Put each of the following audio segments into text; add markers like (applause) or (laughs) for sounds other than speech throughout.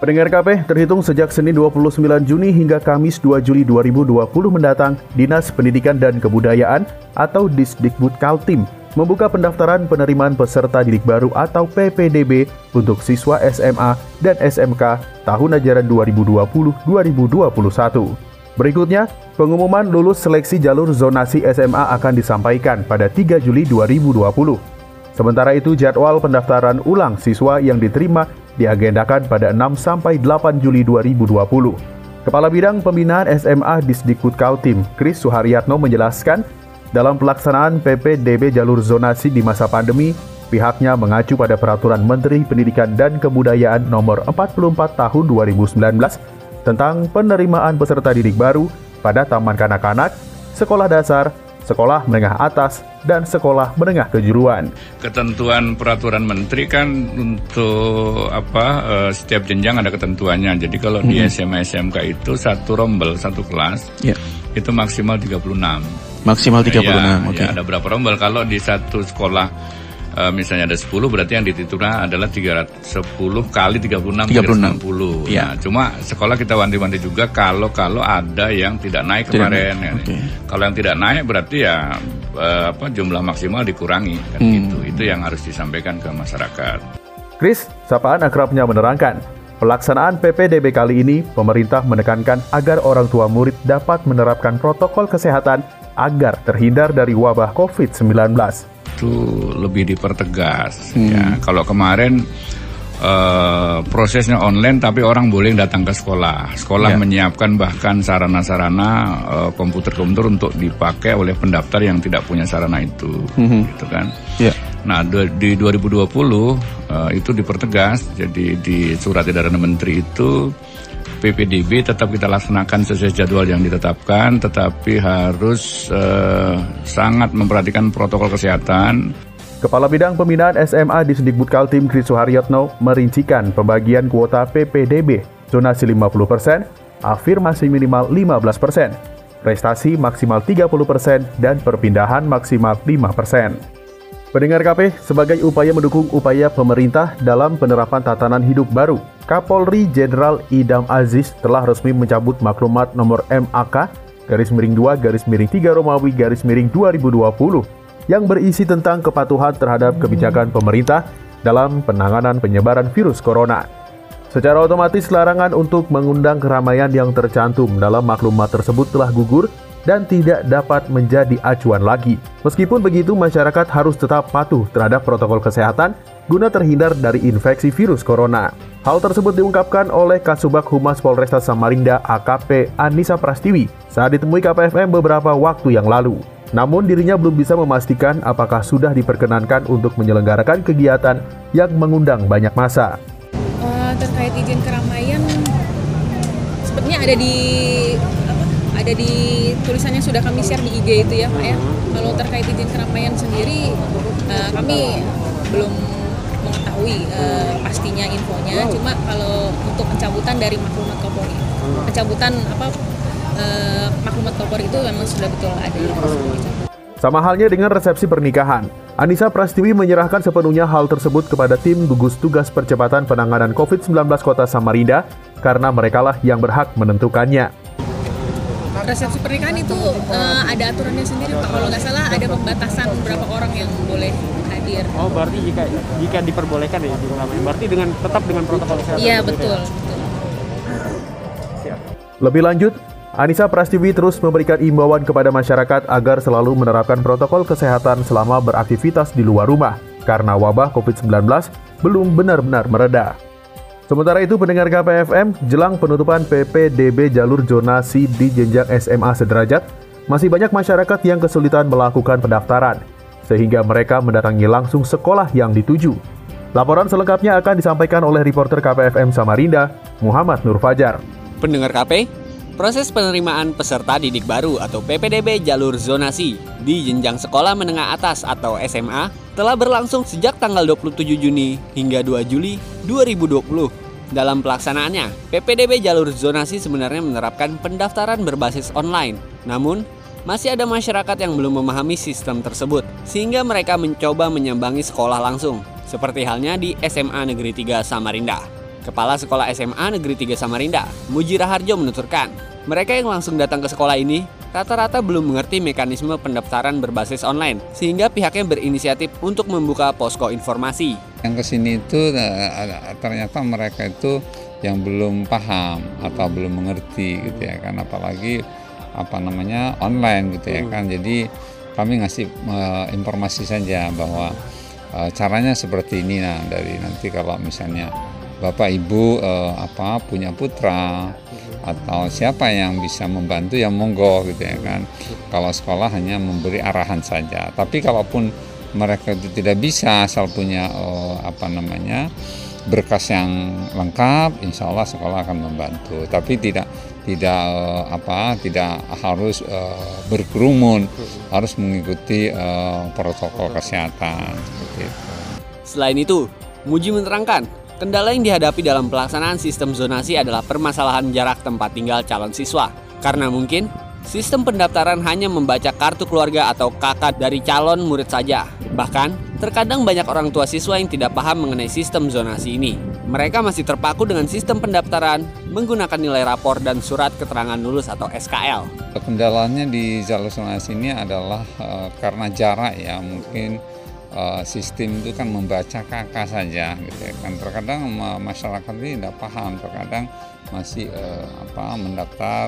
Pendengar KP, terhitung sejak Senin 29 Juni hingga Kamis 2 Juli 2020 mendatang, Dinas Pendidikan dan Kebudayaan atau Disdikbud Kaltim membuka pendaftaran penerimaan peserta didik baru atau PPDB untuk siswa SMA dan SMK tahun ajaran 2020-2021. Berikutnya, pengumuman lulus seleksi jalur zonasi SMA akan disampaikan pada 3 Juli 2020. Sementara itu, jadwal pendaftaran ulang siswa yang diterima diagendakan pada 6 sampai 8 Juli 2020. Kepala Bidang Pembinaan SMA Disdikbud Kaltim, Kris Suharyatno menjelaskan, dalam pelaksanaan PPDB jalur zonasi di masa pandemi, pihaknya mengacu pada Peraturan Menteri Pendidikan dan Kebudayaan Nomor 44 Tahun 2019 tentang penerimaan peserta didik baru pada taman kanak-kanak, sekolah dasar, sekolah menengah atas, dan sekolah menengah kejuruan. Ketentuan peraturan menteri kan untuk apa uh, setiap jenjang ada ketentuannya. Jadi kalau hmm. di SMA SMK itu satu rombel satu kelas yeah. itu maksimal 36. Maksimal 36. Ya, Oke. Okay. Ya, ada berapa rombel kalau di satu sekolah uh, misalnya ada 10 berarti yang ditituna adalah 310 kali 36 36 60. Ya. Nah, cuma sekolah kita wanti-wanti juga kalau kalau ada yang tidak naik kemarin ya. Okay. Kalau yang tidak naik berarti ya uh, apa jumlah maksimal dikurangi kan hmm. gitu. Itu yang harus disampaikan ke masyarakat. Chris, sapaan akrabnya menerangkan, Pelaksanaan PPDB kali ini, pemerintah menekankan agar orang tua murid dapat menerapkan protokol kesehatan agar terhindar dari wabah COVID-19 itu lebih dipertegas hmm. ya kalau kemarin uh, prosesnya online tapi orang boleh datang ke sekolah sekolah yeah. menyiapkan bahkan sarana-sarana uh, komputer-komputer untuk dipakai oleh pendaftar yang tidak punya sarana itu hmm. gitu kan yeah. nah di 2020 uh, eh, itu dipertegas jadi di surat edaran menteri itu PPDB tetap kita laksanakan sesuai jadwal yang ditetapkan, tetapi harus uh, sangat memperhatikan protokol kesehatan. Kepala Bidang Pembinaan SMA di Sendikbud Kaltim Kris Suharyatno merincikan pembagian kuota PPDB, zonasi 50%, afirmasi minimal 15%, prestasi maksimal 30%, dan perpindahan maksimal 5%. Pendengar KP, sebagai upaya mendukung upaya pemerintah dalam penerapan tatanan hidup baru, Kapolri Jenderal Idam Aziz telah resmi mencabut maklumat nomor MAK garis miring 2 garis miring 3 Romawi garis miring 2020 yang berisi tentang kepatuhan terhadap kebijakan pemerintah dalam penanganan penyebaran virus corona. Secara otomatis larangan untuk mengundang keramaian yang tercantum dalam maklumat tersebut telah gugur dan tidak dapat menjadi acuan lagi. Meskipun begitu, masyarakat harus tetap patuh terhadap protokol kesehatan guna terhindar dari infeksi virus corona. Hal tersebut diungkapkan oleh Kasubag Humas Polresta Samarinda AKP Anissa Prastiwi saat ditemui KPFM beberapa waktu yang lalu. Namun dirinya belum bisa memastikan apakah sudah diperkenankan untuk menyelenggarakan kegiatan yang mengundang banyak masa. Uh, terkait izin keramaian, sepertinya ada di ada di tulisannya sudah kami share di IG itu ya Pak ya. Kalau terkait izin keramaian sendiri uh, kami belum mengetahui uh, pastinya infonya. Cuma kalau untuk pencabutan dari maklumat Kapolri, pencabutan apa uh, maklumat Kapolri itu memang sudah betul ada. Sama halnya dengan resepsi pernikahan, Anissa Prastiwi menyerahkan sepenuhnya hal tersebut kepada tim gugus tugas percepatan penanganan COVID-19 Kota Samarinda karena merekalah yang berhak menentukannya. Resepsi pernikahan itu uh, ada aturannya sendiri pak. Kalau nggak salah ada pembatasan berapa orang yang boleh hadir. Oh berarti jika jika diperbolehkan ya berarti dengan tetap dengan protokol kesehatan iya betul, betul. lebih lanjut Anissa Prastiwi terus memberikan imbauan kepada masyarakat agar selalu menerapkan protokol kesehatan selama beraktivitas di luar rumah karena wabah COVID-19 belum benar-benar mereda. Sementara itu pendengar KPFM, jelang penutupan PPDB jalur zonasi di jenjang SMA sederajat, masih banyak masyarakat yang kesulitan melakukan pendaftaran, sehingga mereka mendatangi langsung sekolah yang dituju. Laporan selengkapnya akan disampaikan oleh reporter KPFM Samarinda, Muhammad Nur Fajar. Pendengar KP, proses penerimaan peserta didik baru atau PPDB jalur zonasi di jenjang sekolah menengah atas atau SMA telah berlangsung sejak tanggal 27 Juni hingga 2 Juli 2020. Dalam pelaksanaannya, PPDB jalur zonasi sebenarnya menerapkan pendaftaran berbasis online. Namun, masih ada masyarakat yang belum memahami sistem tersebut, sehingga mereka mencoba menyambangi sekolah langsung seperti halnya di SMA Negeri 3 Samarinda. Kepala Sekolah SMA Negeri 3 Samarinda, Mujira Harjo menuturkan, mereka yang langsung datang ke sekolah ini rata-rata belum mengerti mekanisme pendaftaran berbasis online, sehingga pihaknya berinisiatif untuk membuka posko informasi. Yang ke sini itu eh, ternyata mereka itu yang belum paham atau belum mengerti gitu ya kan, apalagi apa namanya online gitu ya kan. Jadi kami ngasih uh, informasi saja bahwa uh, caranya seperti ini. Nah dari nanti kalau misalnya bapak ibu uh, apa punya putra atau siapa yang bisa membantu yang monggo gitu ya kan. Kalau sekolah hanya memberi arahan saja. Tapi kalaupun mereka itu tidak bisa asal punya uh, apa namanya berkas yang lengkap insya Allah sekolah akan membantu. Tapi tidak tidak apa tidak harus uh, berkerumun. Harus mengikuti uh, protokol. kesehatan. Seperti itu. Selain itu, Muji menerangkan, kendala yang dihadapi dalam pelaksanaan sistem zonasi adalah permasalahan jarak tempat tinggal calon siswa. Karena mungkin sistem pendaftaran hanya membaca kartu keluarga atau kakak dari calon murid saja. Bahkan, terkadang banyak orang tua siswa yang tidak paham mengenai sistem zonasi ini. Mereka masih terpaku dengan sistem pendaftaran menggunakan nilai rapor dan surat keterangan lulus atau SKL. Kendalanya di jalur zonasi ini adalah uh, karena jarak ya, mungkin uh, sistem itu kan membaca kakak saja gitu ya kan terkadang masyarakat ini tidak paham terkadang masih uh, apa mendaftar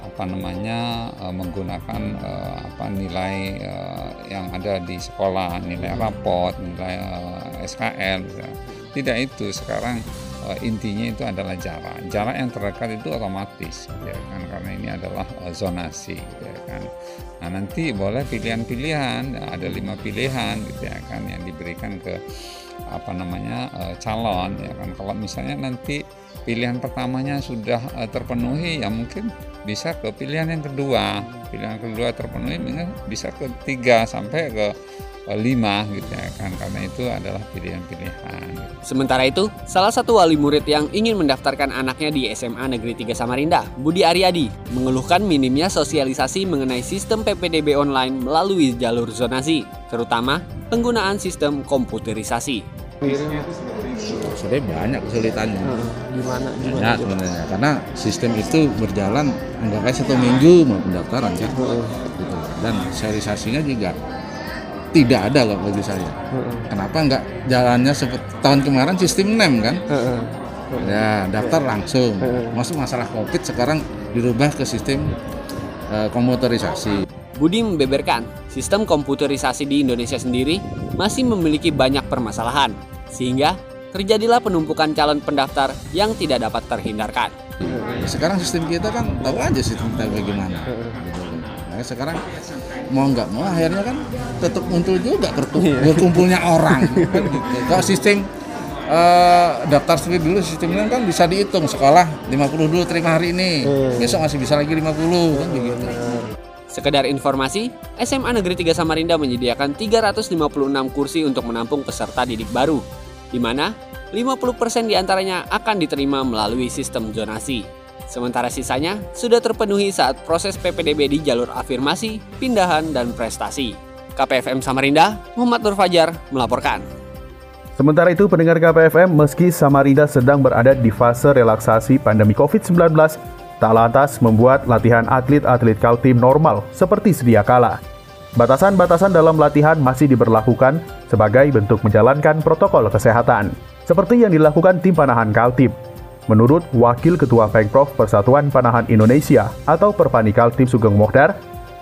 apa namanya uh, menggunakan uh, apa nilai uh, yang ada di sekolah nilai raport nilai SKL gitu. tidak itu sekarang intinya itu adalah jarak. Jarak yang terdekat itu otomatis ya kan karena ini adalah zonasi ya kan. Nah nanti boleh pilihan-pilihan ada lima pilihan gitu ya kan yang diberikan ke apa namanya calon ya kan. Kalau misalnya nanti pilihan pertamanya sudah uh, terpenuhi ya mungkin bisa ke pilihan yang kedua pilihan kedua terpenuhi bisa ke tiga sampai ke lima gitu ya kan karena itu adalah pilihan-pilihan. Sementara itu, salah satu wali murid yang ingin mendaftarkan anaknya di SMA Negeri 3 Samarinda, Budi Aryadi, mengeluhkan minimnya sosialisasi mengenai sistem PPDB online melalui jalur zonasi, terutama penggunaan sistem komputerisasi. Sebenarnya banyak kesulitannya. Hmm, gimana? Banyak sebenarnya karena sistem itu berjalan enggak kayak satu minggu mau pendaftaran kan. Gitu. Dan sosialisasinya juga tidak ada loh bagi saya. Kenapa nggak jalannya seperti tahun kemarin sistem nem kan? Ya daftar langsung. Masuk masalah covid sekarang dirubah ke sistem uh, komputerisasi. Budi membeberkan, sistem komputerisasi di Indonesia sendiri masih memiliki banyak permasalahan, sehingga terjadilah penumpukan calon pendaftar yang tidak dapat terhindarkan. Sekarang sistem kita kan tahu aja sistem kita bagaimana. Gitu. Nah, sekarang mau nggak mau akhirnya kan tetap muncul juga berkumpulnya (laughs) orang. Kalau sistem uh, daftar sendiri dulu sistemnya kan bisa dihitung sekolah 50 dulu terima hari ini besok masih bisa lagi 50 kan begitu Sekedar informasi, SMA Negeri 3 Samarinda menyediakan 356 kursi untuk menampung peserta didik baru, di mana 50% di antaranya akan diterima melalui sistem zonasi. Sementara sisanya sudah terpenuhi saat proses PPDB di jalur afirmasi, pindahan, dan prestasi. KPFM Samarinda, Muhammad Nur Fajar melaporkan. Sementara itu, pendengar KPFM, meski Samarinda sedang berada di fase relaksasi pandemi COVID-19, tak lantas membuat latihan atlet-atlet Kaltim normal seperti sedia kala. Batasan-batasan dalam latihan masih diberlakukan sebagai bentuk menjalankan protokol kesehatan, seperti yang dilakukan tim panahan Kaltim. Menurut Wakil Ketua Pengprov Persatuan Panahan Indonesia atau Perpani Kaltim Sugeng Mohdar,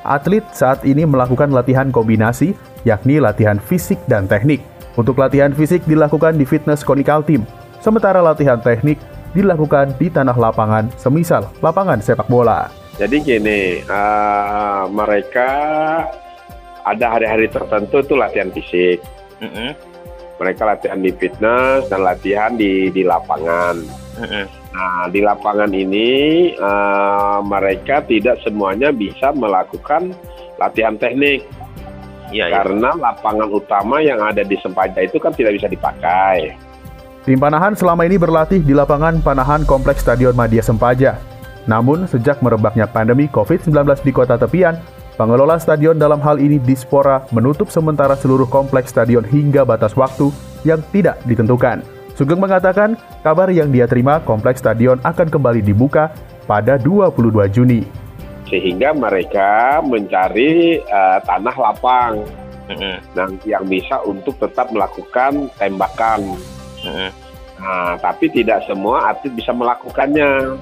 atlet saat ini melakukan latihan kombinasi, yakni latihan fisik dan teknik. Untuk latihan fisik dilakukan di fitness Koni Kaltim, sementara latihan teknik dilakukan di tanah lapangan, semisal lapangan sepak bola. Jadi gini, uh, mereka ada hari-hari tertentu itu latihan fisik. Mm -hmm. Mereka latihan di fitness dan latihan di di lapangan. Nah, di lapangan ini uh, mereka tidak semuanya bisa melakukan latihan teknik. Ya, karena ya. lapangan utama yang ada di Sempaja itu kan tidak bisa dipakai. Tim Panahan selama ini berlatih di lapangan Panahan Kompleks Stadion Madia Sempaja. Namun, sejak merebaknya pandemi COVID-19 di kota tepian, pengelola stadion dalam hal ini Dispora menutup sementara seluruh kompleks stadion hingga batas waktu yang tidak ditentukan. Sugeng mengatakan, kabar yang dia terima kompleks stadion akan kembali dibuka pada 22 Juni sehingga mereka mencari uh, tanah lapang nah, yang bisa untuk tetap melakukan tembakan. Nah, tapi tidak semua atlet bisa melakukannya.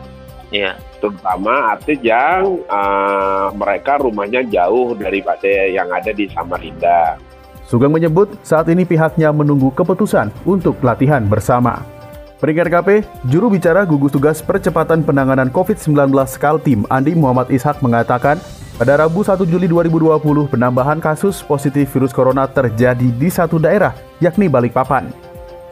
Yeah. Terutama atlet yang uh, mereka rumahnya jauh daripada yang ada di Samarinda. Sugeng menyebut saat ini pihaknya menunggu keputusan untuk latihan bersama. Peringkat KP, juru bicara gugus tugas percepatan penanganan COVID-19 Kaltim Andi Muhammad Ishak mengatakan, pada Rabu 1 Juli 2020 penambahan kasus positif virus corona terjadi di satu daerah, yakni Balikpapan.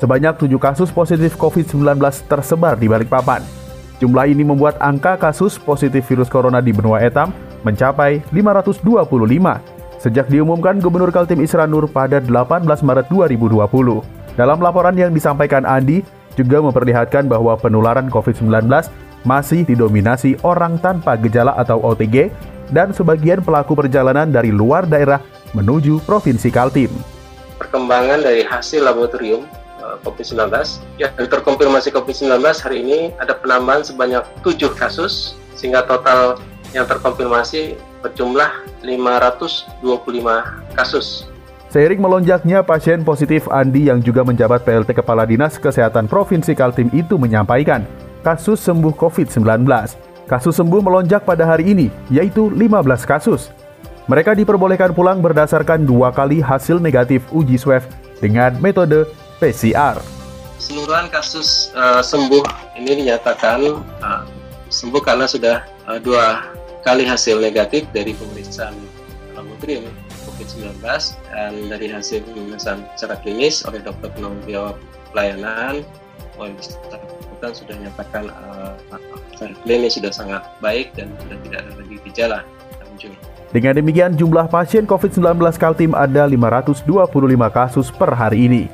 Sebanyak 7 kasus positif COVID-19 tersebar di Balikpapan. Jumlah ini membuat angka kasus positif virus corona di benua Etam mencapai 525 sejak diumumkan Gubernur Kaltim Isra Nur pada 18 Maret 2020. Dalam laporan yang disampaikan Andi, juga memperlihatkan bahwa penularan COVID-19 masih didominasi orang tanpa gejala atau OTG dan sebagian pelaku perjalanan dari luar daerah menuju Provinsi Kaltim. Perkembangan dari hasil laboratorium COVID-19 yang terkonfirmasi COVID-19 hari ini ada penambahan sebanyak 7 kasus sehingga total yang terkonfirmasi berjumlah 525 kasus Seiring melonjaknya pasien positif, Andi yang juga menjabat PLT Kepala Dinas Kesehatan Provinsi Kaltim itu menyampaikan kasus sembuh COVID-19. Kasus sembuh melonjak pada hari ini, yaitu 15 kasus. Mereka diperbolehkan pulang berdasarkan dua kali hasil negatif uji swab dengan metode PCR. Seluruhan kasus uh, sembuh ini dinyatakan uh, sembuh karena sudah uh, dua kali hasil negatif dari pemeriksaan laboratorium COVID-19 dan dari hasil pemeriksaan secara klinis oleh dokter penanggung jawab pelayanan bersangkutan sudah menyatakan uh, secara klinis sudah sangat baik dan sudah tidak ada lagi gejala muncul. Dengan demikian jumlah pasien COVID-19 Kaltim ada 525 kasus per hari ini.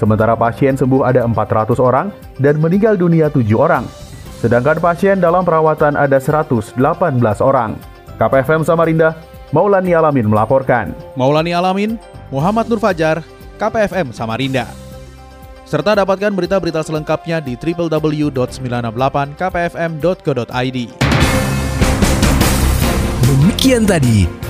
Sementara pasien sembuh ada 400 orang dan meninggal dunia 7 orang. Sedangkan pasien dalam perawatan ada 118 orang. KPFM Samarinda Maulani Alamin melaporkan. Maulani Alamin, Muhammad Nur Fajar, KPFM Samarinda. Serta dapatkan berita-berita selengkapnya di www.968kpfm.co.id. Demikian tadi